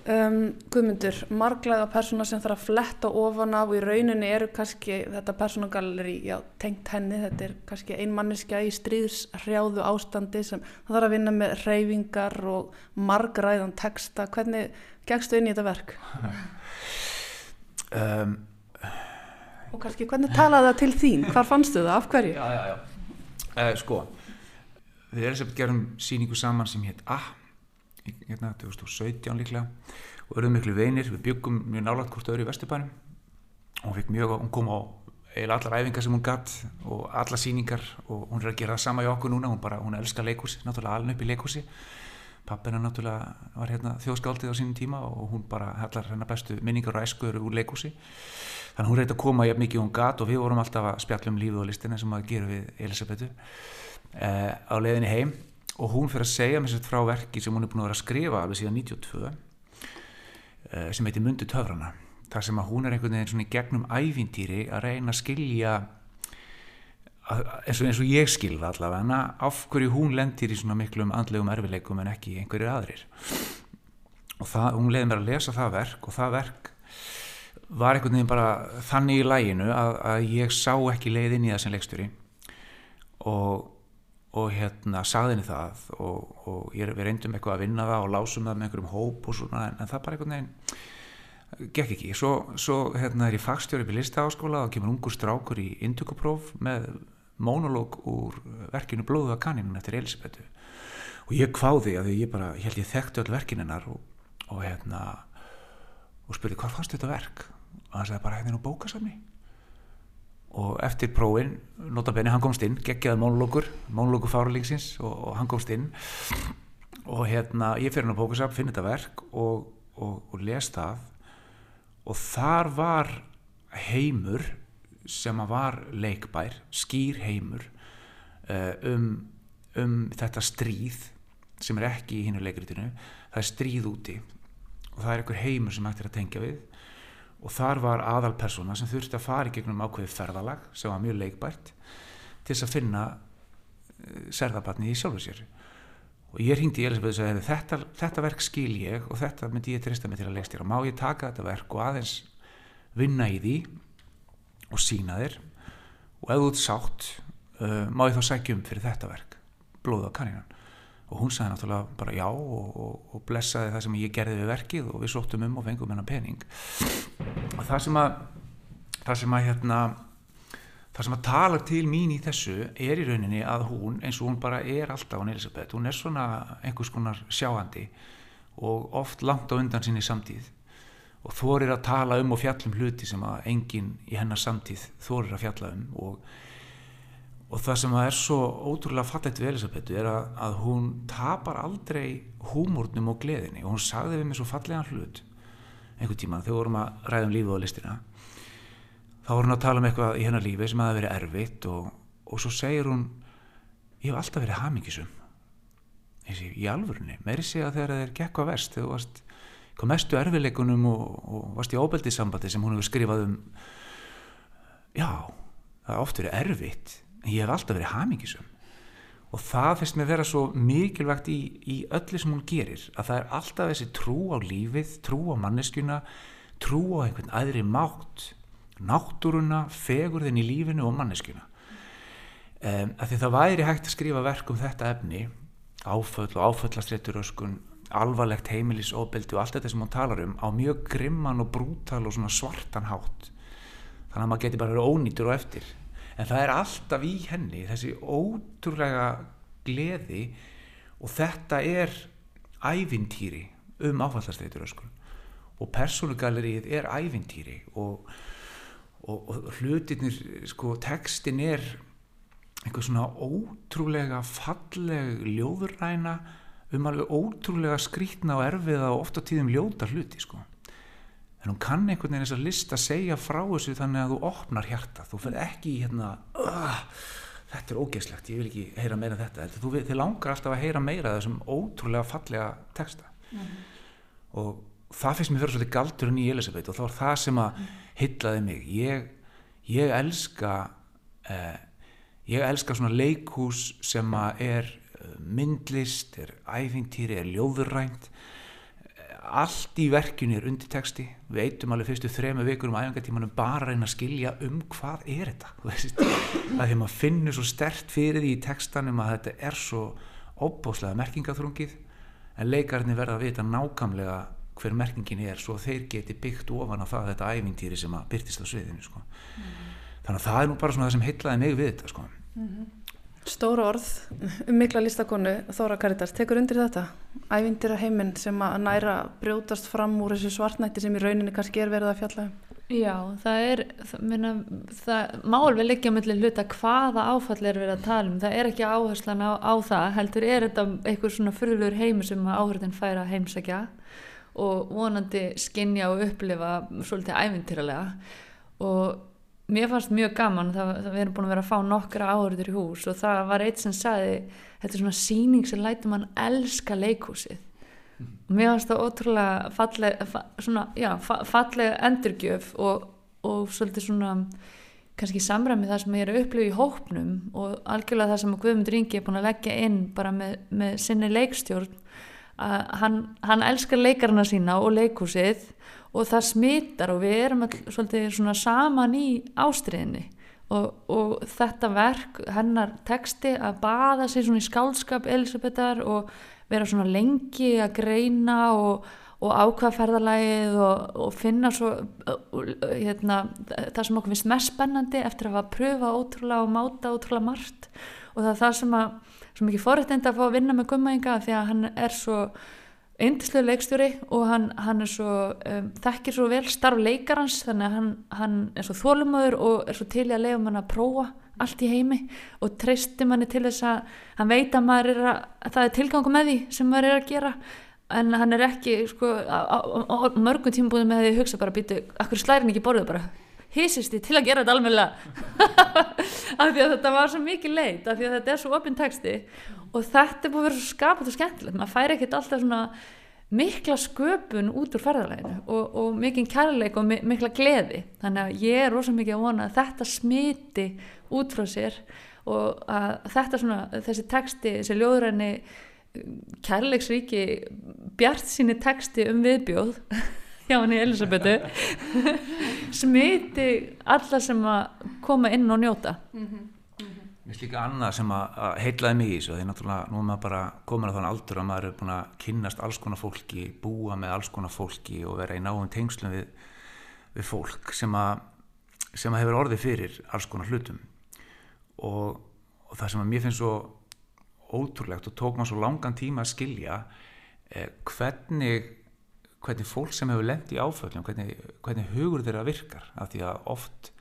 Um, Guðmundur, marglega persóna sem þarf að fletta ofan af og í rauninni eru kannski þetta persónagalleri já, tengt henni, þetta er kannski einmanniska í stríðshrjáðu ástandi sem það þarf að vinna með reyfingar og margræðan texta hvernig gegstu inn í þetta verk? um Og kannski hvernig talaði það til þín? Hvar fannstu það? Af hverju? Já, já, já. Uh, sko, við erum sem gerum síningu saman sem hétt A, hérna 2017 líklega og erum miklu veinir, við byggum mjög nálat hvort öðru í Vesturbænum. Og hún fikk mjög, hún kom á eða allar æfingar sem hún gatt og alla síningar og hún er að gera það sama í okkur núna, hún bara, hún elskar leikúsi, náttúrulega alveg upp í leikúsi pappina náttúrulega var hérna þjóðskáldið á sínum tíma og hún bara hellar hennar bestu minningar og æskuður úr leikúsi þannig hún reyndi að koma jafn mikið hún gat og við vorum alltaf að spjalla um lífið og listina sem að gera við Elisabetu eh, á leðinni heim og hún fyrir að segja mér sér frá verki sem hún er búin að vera að skrifa alveg síðan 92 eh, sem heitir Mundu töfrana þar sem að hún er einhvern veginn svona í gegnum ævintýri að reyna að skilja eins, og, eins og ég skilða allavega af hverju hún lendir í svona miklum andlegum erfileikum en ekki einhverjir aðrir. Og það, hún leiði mér að lesa það verk og það verk var einhvern veginn bara þannig í læginu að, að ég sá ekki leið inn í það sem leikstjóri. Og, og hérna sagði henni það og, og ég, við reyndum eitthvað að vinna það og lásum það með einhverjum hóp og svona en, en það bara einhvern veginn gekk ekki. Svo, svo hérna er ég fagstjóri upp í listaháskóla og kemur ungur strákur í indukupróf með mónológ úr verkinu Blóða kanninun eftir Elisabetu og ég kváði að ég bara, ég held ég þekktu öll verkininnar og, og hérna og spurði hvað fannst þetta verk? Og hann sagði bara hérna nú bókasafni og eftir prófin notabenni hann komst inn, geggjaði mónulókur mónulókur fáralingsins og, og hann komst inn. Og hérna ég fyrir hann á bókasafn, finn þetta verk og, og, og les það. Og þar var heimur sem að var leikbær skýr heimur uh, um, um þetta stríð sem er ekki í hinu leikritinu. Það er stríð úti. Og það er einhver heimur sem hægt er að tengja við og þar var aðalpersona sem þurfti að fara í gegnum ákveðið ferðalag sem var mjög leikbært til þess að finna uh, serðabatni í sjálfu sér. Og ég ringdi í Elisabeth og sagði þetta, þetta verk skil ég og þetta myndi ég trista mig til að leikstýra má ég taka þetta verk og aðeins vinna í því og sína þér? Og ef þú ert sátt uh, má ég þá sækjum fyrir þetta verk? Blóða kanninan og hún sagði náttúrulega bara já og, og, og blessaði það sem ég gerði við verkið og við sóttum um og fengum hennar pening. Og það sem að það sem að hérna það sem að tala til mín í þessu er í rauninni að hún eins og hún bara er alltaf hún Elisabeth, hún er svona einhvers konar sjáandi og oft langt á undan sinni samtíð. Og þorir að tala um og fjallum hluti sem að enginn í hennar samtíð þorir að fjalla um. Og og það sem er svo ótrúlega fallegt við Elisabethu er að, að hún tapar aldrei húmórnum og gleðinni. Og hún sagði við mig svo fallega hlut einhvern tíma þegar vorum að ræða um lífið og listina þá vorum hún að tala um eitthvað í hennar lífi sem hafi verið erfitt og, og svo segir hún ég hef alltaf verið hamingisum í alvörunni, meiri sé að þegar það er gekk á vest þegar þú varst hvað mestu erfileikunum og, og varst í óbeldissambandi sem hún hefur skrifað um. Já, það er oft verið erfitt ég hef alltaf verið hamingisum og það finnst mér vera svo mikilvægt í, í öllu sem hún gerir að það er alltaf þessi trú á lífið trú á manneskjuna trú á einhvern aðri mátt náttúruna, fegurðin í lífinu og manneskjuna. Um, að því það væri hægt að skrifa verk um þetta efni áföll og áföllastreituröskun alvarlegt heimilisofbeldi og allt þetta sem hún talar um á mjög grimman og brútal og svona svartan hátt. Þannig að maður geti bara verið ónýtur og eftir en það er alltaf í henni þessi ótrúlega gleði og þetta er ævintýri um áfallastreituröskun. Og persónugalerið er ævintýri og, og, og hlutinir sko textin er einhver svona ótrúlega falleg ljóðurræna um alveg ótrúlega skrítna og erfiða og ofta tíðum ljóta hluti sko en hún kann einhvern veginn þess að list að segja frá þessu þannig að þú opnar hjarta þú fyrir ekki hérna uh, þetta er ógeðslegt, ég vil ekki heyra meira en þetta. Þú, þið langar alltaf að heyra meira þessum ótrúlega fallega texta. Mm -hmm. og það finnst mér fyrir svolítið galdurinn í Elisabeth og þá er það sem að hyllaði mig. Ég, ég elska eh, ég elska svona leikhús sem að er eh, myndlist, er æfintýri er ljóðurrænt allt í verkjunni er undir texti við eitum alveg fyrstu þrema vikur um æfingartímanum bara að reyna að skilja um hvað er þetta það er því að maður finnur svo stert fyrir því í textanum að þetta er svo óbáslega merkingaþrungið en leikarnir verða að vita nákamlega hver merkingin er svo þeir geti byggt ofan á það þetta æfintýri sem að byrtist á sviðinu sko. mm -hmm. þannig að það er nú bara svona það sem heitlaði mig við þetta sko. mm -hmm. Stóra orð um mikla listakonu Þóra Karitas, tekur undir þetta? Ævindir að heiminn sem að næra brjótast fram úr þessu svartnætti sem í rauninni kannski er verið að fjalla um? Já, það er það, minna, það má alveg leggja mellir hluta hvaða áfall er verið að tala um. Það er ekki áherslan á, á það heldur er þetta eitthvað svona fyrðulegur heimur sem áhörðin færa heimsækja og vonandi skinja og upplifa svolítið ævintýralega. Og mér fannst mjög gaman það, það við erum búin að vera að fá nokkra áhörður í hús og það var eitt sem sagði þetta er svona síning sem læti mann elska leikhúsið mm. mér fannst það ótrúlega falleg fa, svona, já, fa, falleg endurgjöf og, og svolítið svona kannski samræmi það sem ég er að upplifa í hópnum og algjörlega það sem Guðmundur Ingi er búin að leggja inn bara með, með sinni leikstjórn að hann, hann elskar leikarna sína og leikhúsið og það smittar og við erum all, svolítið saman í ástriðinni og, og þetta verk, hennar texti að baða sig í skálskap Elisabethar og vera svona lengi að greina og, og ákvaðferðalægið og, og finna svo hérna, það sem okkur finnst mest spennandi eftir að hafa pröfa ótrúlega og máta ótrúlega margt. Og það er það sem að svo mikið forrættend að fá að vinna með gummaðinga því að hann er svo eindislega leikstjóri og hann, hann er svo um, þekkir svo vel starf leikarans þannig að hann, hann er svo þólumöður og er svo til að leiða mann að prófa allt í heimi og treystir manni til þess að hann veit að maður er að, að það er tilgangu með því sem maður er að gera en hann er ekki sko á, á, á mörgum tímbúðum með því að hugsa bara býtu, akkur slærin ekki borðið bara? Hýsist ég til að gera þetta alveg af því að þetta var svo mikið leit af því að þetta er svo opinn texti og þetta er búin að vera svo skapat og skemmtilegt. Maður fær ekkert alltaf svona mikla sköpun út úr ferðarleginu og, og mikinn kærleik og mikla gleði. Þannig að ég er rosalega mikið að vona að þetta smiti út frá sér og að þetta svona þessi texti, þessi ljóðræni kærleiksríki bjart síni texti um viðbjóð hjá henni Elisabetu smiti alla sem að koma inn og njóta. Mm finnst líka annað sem að, að heitlaði mig í þessu því náttúrulega nú er maður bara komin á þann aldur að maður er búin að kynnast alls konar fólki, búa með alls konar fólki og vera í náum tengslum við, við fólk sem að, sem að hefur orðið fyrir alls konar hlutum. Og, og það sem að mér finnst svo ótrúlegt og tók maður svo langan tíma að skilja eh, hvernig, hvernig fólk sem hefur lendið í áföllum, hvernig, hvernig hugur þeirra virkar. Af því að oft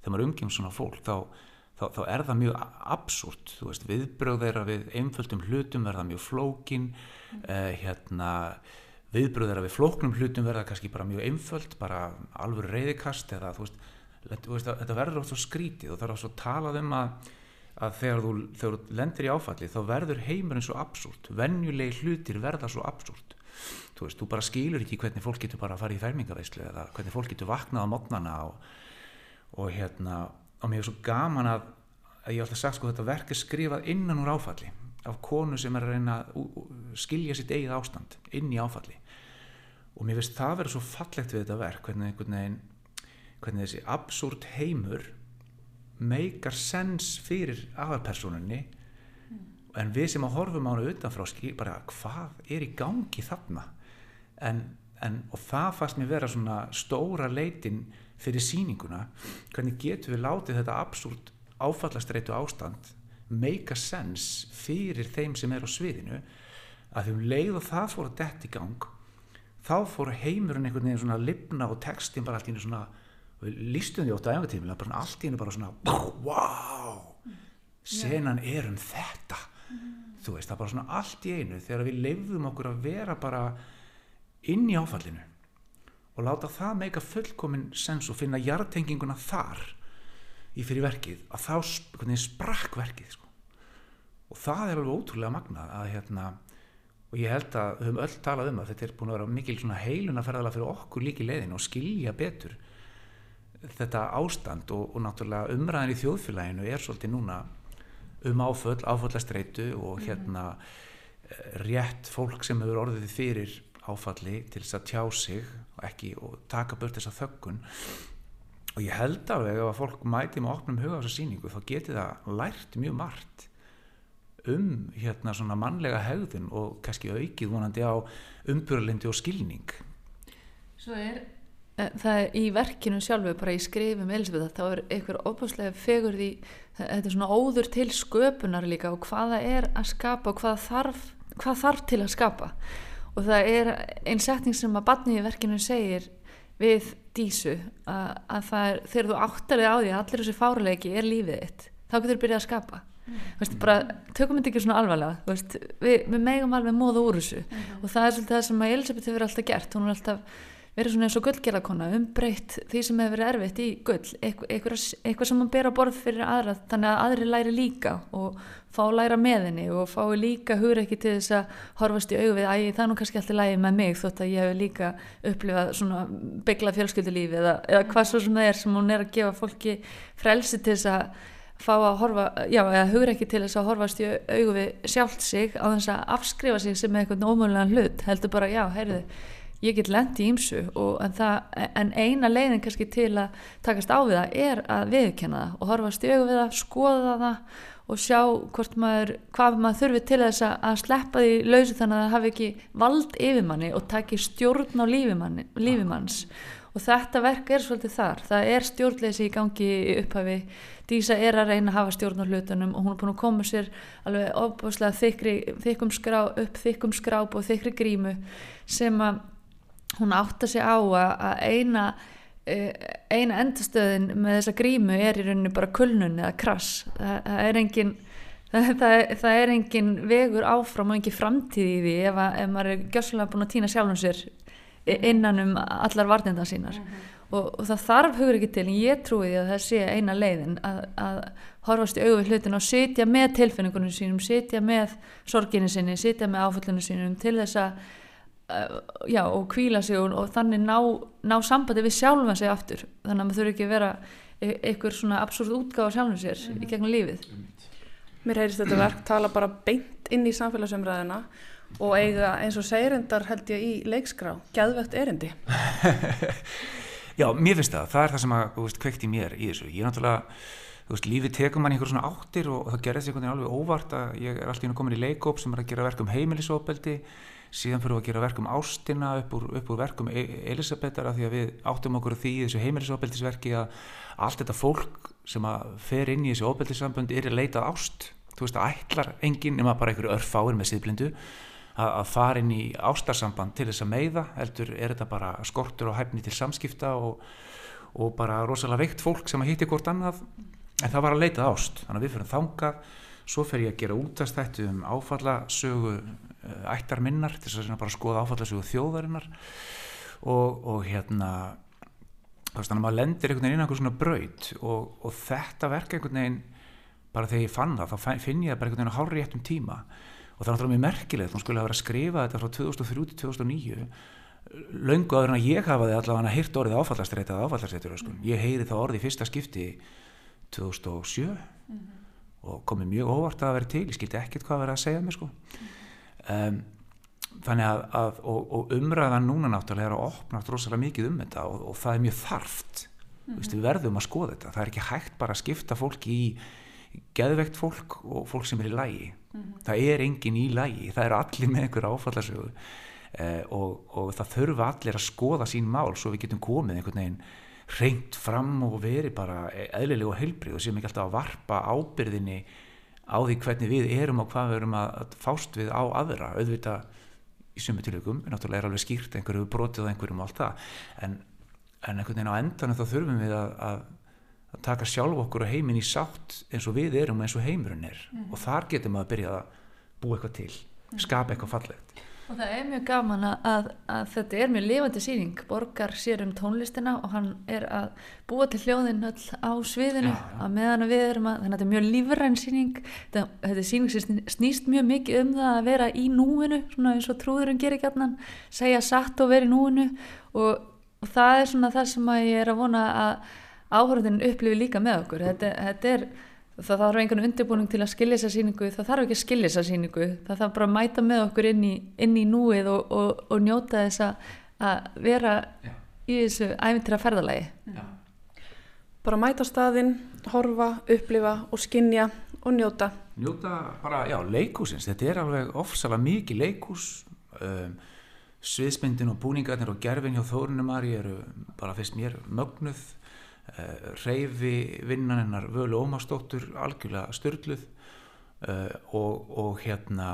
þegar maður umgjum svona fólk þá þá, þá er það mjög absúrt viðbröð þeirra við einföldum hlutum verða mjög flókin uh, hérna, viðbröð þeirra við flóknum hlutum verða kannski bara mjög einföld bara alveg reyðikast eða þú veist, veist þetta verður oft svo skrítið og það er oft svo talað um að, að þegar, þú, þegar þú lendir í áfalli þá verður heimurinn svo absúrt vennjulegi hlutir verða svo absúrt. Þú veist, þú bara skilur ekki hvernig fólk getur bara að fara í fermingaveislu eða hvernig fólk getur vaknað á mótnana og, og hérna og mér er svo gaman að, að ég alltaf sagt sko þetta verk er skrifað innan úr áfalli af konu sem er að reyna að skilja sitt eigið ástand inn í áfalli. Og mér finnst það verið svo fallegt við þetta verk hvernig einhvern veginn hvernig þessi absúrt heimur meikar sens fyrir aðalpersonunni mm. en við sem að horfum á hana utanfrá skil bara hvað er í gangi þarna? En, en og það fannst mér vera svona stóra leitin fyrir síninguna hvernig getur við látið þetta absúrt áfallastreitu ástand meika sens fyrir þeim sem er á sviðinu? Að þeim leið og það fór að dett í gang þá fór heimurinn einhvern veginn svona að lifna og textin bara allt í hennu svona lístum því ótt að engatími bara allt í hennu bara svona wow, senan er um þetta. Þú veist það bara svona allt í einu þegar við leifðum okkur að vera bara inn í áfallinu og láta það meika fullkomin sens og finna hjartenginguna þar í fyrir verkið að þá sprakk verkið sko. og það er alveg ótrúlega magnað að hérna og ég held að við höfum öll talað um að þetta er búin að vera mikil heiluna ferðala fyrir okkur líki leiðin og skilja betur þetta ástand og, og náttúrulega umræðin í þjóðfélaginu er svolítið núna um áföll, áföllastreitu og mhm. hérna mm. rétt fólk sem hefur orðið fyrir áfalli til þess að tjá sig og ekki og taka burt þessa þöggun. Og ég held af að ef fólk mæti með opnum huga á þessa síningu þá geti það lært mjög margt um hérna svona mannlega hegðun og kannski aukið vonandi á umbyrlindi og skilning. Svo er e, það er í verkinu sjálfu bara í skrifum Elisabeth þá er einhver óbúslega fegur því þetta er svona óður til sköpunar líka og hvaða er að skapa og hvað þarf, hvað þarf til að skapa og það er einn setning sem að batni í verkinu segir við dísu að, að það er þegar þú áttar þig á því að allir þessi fárleiki er lífið þitt þá getur þú byrjað að skapa. Veist, bara, tökum þetta ekki svona alvarlega veist, við, við megum alveg móða úr þessu. Mm. Og það er svolítið það sem að Elisabeth hefur alltaf gert hún er alltaf verið svona eins og gullgerðarkona umbreytt því sem hefur verið erfitt í gull. Eitthvað, eitthvað sem hann ber á borð fyrir aðra þannig að aðri læri líka og fá læra með henni og fá líka hugur ekki til þess að horfast í augu við æg það er nú kannski alltaf lægi með mig þótt að ég hef líka upplifað svona byggla fjölskyldulífi eða, eða hvað svo sem það er sem hún er að gefa fólki frelsi til þess að fá að horfa, já, eða hugur ekki til þess að horfast í augu við sjálft sig á þess að afskrifa sig sem eitthvað ómögulegan hlut, heldur bara, já, heyrðu ég get lendi í ýmsu en, það, en eina leiðin kannski til að takast á við það er að viðkenna það og horfast í augu við það, skoða það og sjá hvort maður hvað maður þurfi til þess að sleppa því lausi þannig að það hafi ekki vald yfirmanni og taki stjórn á lífimanns og þetta verk er svolítið þar. Það er stjórnleysi í gangi upphafi. Dísa er að reyna að hafa stjórn á hlutunum og hún er búin að koma sér alveg ofbúslega þykkum skrá, upp þykkum skráp og þykri grímu sem að hún átta sig á að eina eh, eina endastöðin með þessa grímu er í rauninu bara kulnun eða krass. Það, það er engin það, það, er engin vegur áfram og engin framtíð í því ef, að, ef maður er gjössalega búin að týna sjálfum sér innan um allar varnindan sínar. Mm -hmm og, og það þarf hugur ekki til en ég trúi því að það sé eina leiðin að, að horfast í auðvið hlutin og sitja með tilfinningunum sínum, sitja með sorginu sinni, sitja með áföllinu sínum til þess að já og kvíla sig og, og þannig ná, ná sambandi við sjálfan sig aftur. Þannig að maður þurfi ekki að vera e, einhver svona absúrt útgáð á sjálfum sér mm -hmm. í gegnum lífið. Mér heyrist þetta verk tala bara beint inn í samfélagsumræðina og eiga eins og seyrendar held ég í leikskrá, gæðvegt erindi. Já, mér finnst það, það er það sem að, þú veist, kveikt í mér í þessu, ég er náttúrulega, þú veist, lífið tekum mann einhver svona áttir og, og það gerðist einhvern veginn alveg óvart að ég er alltaf komin í leikóp sem er að gera verkum heimilisóbeldi, síðan fyrir að gera verkum ástina upp úr, upp úr verkum e Elisabetar að því að við áttum okkur því í þessu heimilisóbeldisverki að allt þetta fólk sem að fer inn í þessu óbeldissambund er að leita ást, þú veist, að ætlar enginn nema bara einhverju örfáir með síðblindu að fara inn í ástarsamband til þess að meiða, heldur er þetta bara skortur og hæfni til samskipta og, og bara rosalega veikt fólk sem að hitti hvort annað, en það var að leitað ást, þannig að við fyrir þangað, svo fer ég að gera útastættu um áfallasögu ættar minnar, til þess að bara skoða áfallasögu þjóðarinnar og, og hérna, þannig að maður lendir einhvern veginn inn á einhvern svona braut og, og þetta verka einhvern veginn, bara þegar ég fann það, þá finn ég það bara einhvern veginn á hálfri réttum tíma og það er náttúrulega mjög merkilegt, hún skulle hafa verið að skrifa þetta frá 2003 til 2009 löngu aður en að ég hafa þið allavega hýrt orðið áfallastreitað áfallastreitur sko. ég heyri það orðið í fyrsta skipti 2007 mm -hmm. og komið mjög óvart að vera til ég skildi ekkert hvað að vera að segja mér sko. Um, þannig að, að og, og umræðan núna náttúrulega er að opna rosalega mikið um þetta og, og það er mjög þarft. Mm -hmm. Vist, við verðum að skoða þetta. Það er ekki hægt bara að skipta fólk í geðveikt fólk og fólk sem er í lægi mm -hmm. það er engin í lægi það er allir með einhver áfallarsögu eh, og, og það þurfa allir að skoða sín mál svo við getum komið einhvern veginn reynd fram og verið bara eðlilega og heilbrið og sem ekki alltaf að varpa ábyrðinni á því hvernig við erum og hvað við erum að fást við á aðra. Auðvitað í sumu tilökum en náttúrulega er alveg skýrt einhverju brotið á einhverjum og allt það. En, en einhvern veginn á endan þá þurfum við að, að, að taka sjálf okkur og heiminn í sátt eins og við erum eins og heimurinn er. Mm. og þar getum við að byrja að búa eitthvað til skapa eitthvað fallegt Og það er mjög gaman að, að þetta er mjög lifandi síning, Borgar sér um tónlistina og hann er að búa til hljóðin öll á sviðinu. Já, já. að meðan við erum að, þannig að þetta er mjög lífræn síning, þetta, þetta er síning sem snýst mjög mikið um það að vera í núinu, svona eins og trúðurinn gerir gætnan, segja satt og vera í núinu. Og, og það er svona það sem ég er að vona að áhörðin upplifi líka með okkur, þetta, þetta er það þarf einhvern undirbúning til að skilja þessa síningu það þarf ekki að skilja þessa síningu það þarf bara að mæta með okkur inn í, inn í núið og, og, og njóta þess að vera já. í þessu æfintra ferðalagi. Já. bara mæta staðinn horfa, upplifa og skinja og njóta. Njóta bara, já, leikúsins þetta er alveg ofsalega mikið leikús um, sviðsmyndin og búningarnir og gerfin hjá Þórunumari eru bara fyrst mér mögnuð reyfi vinnan hennar völu ómastóttur algjörlega störluð uh, og, og hérna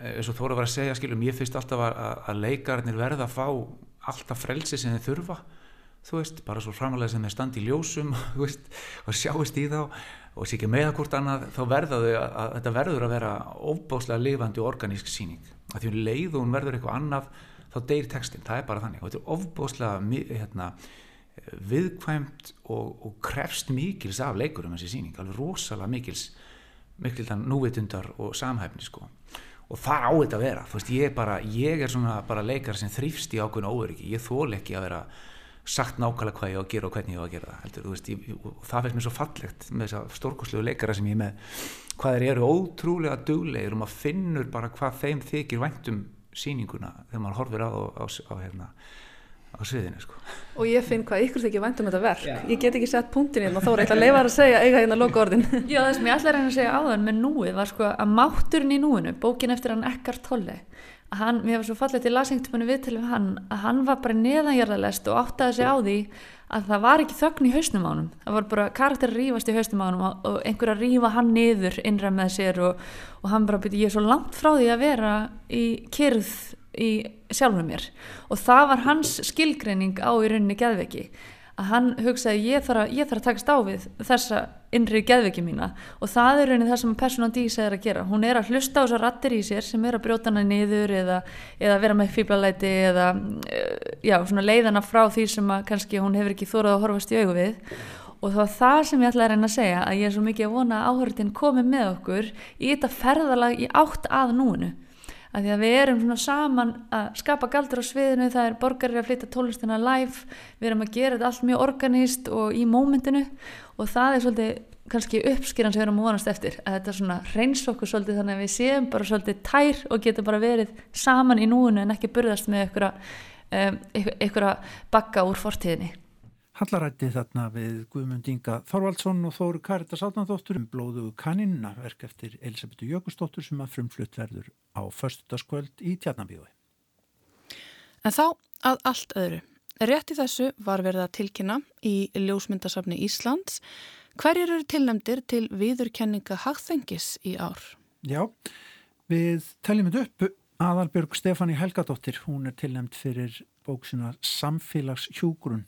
eins og Þóra var að segja skilum ég finnst alltaf að, að leikarnir verða að fá alltaf frelsi sem þeir þurfa. Þú veist, bara svo framalega sem þeir standi í ljósum veist, og sjáist í þá og sé ekki meða hvort annað þá verða þau að, að þetta verður að vera óbáslega lifandi og organísk síning að því um leið og hún verður eitthvað annað þá deyr textin, það er bara þannig. Og þetta er óbáslega hérna viðkvæmt og, og krefst mikils af leikurum þessi síning, alveg rosalega mikils mikildan núvitundar og samhæfni sko. Og það á þetta að vera, veist, ég bara ég er svona bara leikar sem þrýfst í ákveðin óöryggi, ég þól ekki að vera sagt nákvæmlega hvað ég á að gera og hvernig ég á að gera það heldur, veist, ég, og það finnst mér svo fallegt með þessa stórkoslegu leikara sem ég með hvað þeir eru ótrúlega duglegir um að finnur bara hvað þeim þykir væntum síninguna þegar maður horfir á, á, á, á hérna á sviðinu sko. og ég finn hvað ykkur þykir vænt um þetta verk Já. ég get ekki sett punktin hérna þá er eitthvað leifar að segja eiga hérna loka orðin Já það sem ég ætla að reyna að segja áðan með núið var sko að mátturinn í núinu bókin eftir hann Ekkart Tolle að hann, mér var svo fallið til lasingtumunni viðtalið hann að hann var bara neðanjarðalest og áttaði sig á því að það var ekki þögn í hausnum á hann það var bara karakter að rýfast í hausnum á hann og einhver að rýfa hann niður innræð með sér og, og hann bara byrja ég er svo langt frá því að vera í kyrð í sjálfum mér. Og það var hans skilgreining á í rauninni geðveki að hann hugsaði ég þarf að, ég þarf að takast á við þessa innri geðveki mína. Og það er rauninni það sem personan dísa er að gera. Hún er að hlusta á þessar rattir í sér sem er að brjóta hana niður eða, eða vera með fýblalæti eða eh, já, leiðana frá því sem kannski hún hefur ekki þórað að horfast í augu við. Og það var það sem ég ætlaði að reyna að segja að ég er svo mikið að vona að áhörðin komi með okkur í þetta ferðalag í átt að núinu að því að við erum svona saman að skapa galdur á sviðinu, það er borgarir að flytja tónlistina live, við erum að gera þetta allt mjög organist og í mómentinu og það er svolítið kannski uppskýran sem við erum vonast eftir, að þetta svona reyns okkur svolítið þannig að við séum bara svolítið tær og getum bara verið saman í núinu en ekki burðast með einhverja um, bakka úr fortíðinni. Hallarætti þarna við Guðmund Inga Þorvaldsson og Þóru Karita Sátnandóttur um blóðu kanninna verk eftir Elisabetu Jökustóttur sem að frumflutt verður á förstutaskvöld í Tjarnabíói. En þá að allt öðru. Rétt í þessu var verið að tilkynna í ljósmyndasafni Íslands. Hverjir eru tilnæmdir til viðurkenninga hagþengis í ár? Já, við teljum þetta upp. Aðalbjörg Stefani Helgadóttir, hún er tilnæmt fyrir bóksina Samfélagshjúgrunn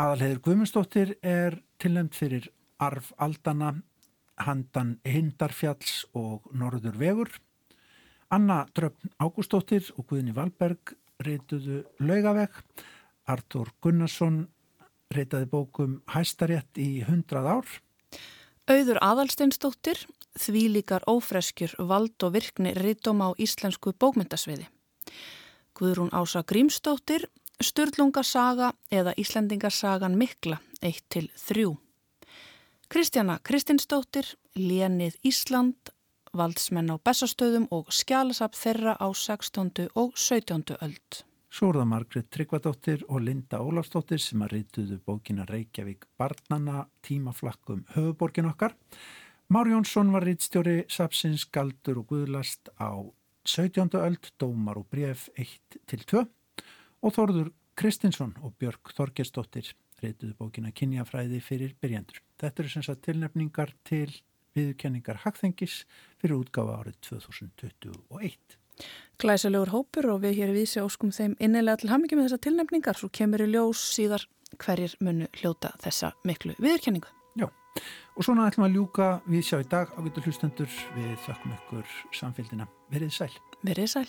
Aðalheður Guðmundsdóttir er tilnæmt fyrir Arf Aldana, Handan Hindarfjalls og Norður Vegur. Anna Dröfn Ágústóttir og Guðni Valberg reytuðu Laugaveg. Artur Gunnarsson reytaði bókum Hæstarétt í hundrað ár. Auður Aðalsteinsdóttir þvílíkar ófreskjur vald og virkni rítum á íslensku bókmyndasviði. Guðrún Ása Grímstóttir, Sturlungasaga eða Íslendingasagan Mikla 1-3. Kristjana Kristinstóttir, Lénið Ísland, valdsmenn á Bessastöðum og skjálasap þeirra á 16. og 17. öld. Sórða Margret Tryggvadóttir og Linda Ólafsdóttir sem að reytuðu bókina Reykjavík barnana tímaflakkum höfuborgin okkar. Már Jónsson var rítstjóri Sapsins Galdur og Guðlast á 17. öld, Dómar og Bref 1-2 og Þorður Kristinsson og Björg Þorgersdóttir reytuðu bókina Kynjafræði fyrir byrjandur. Þetta eru sem sagt tilnefningar til viðkenningar Hagþengis fyrir útgáfa árið 2021. Glæsilegur hópur og við hér við séu óskum þeim innilega til hamingi með þessa tilnefningar svo kemur í ljós síðar hverjir munu hljóta þessa miklu viðurkenningu. Já, og svona ætlum að ljúka við sjá í dag á getur hlustendur við þakkum ykkur samfélgina. Verið sæl. Verið sæl.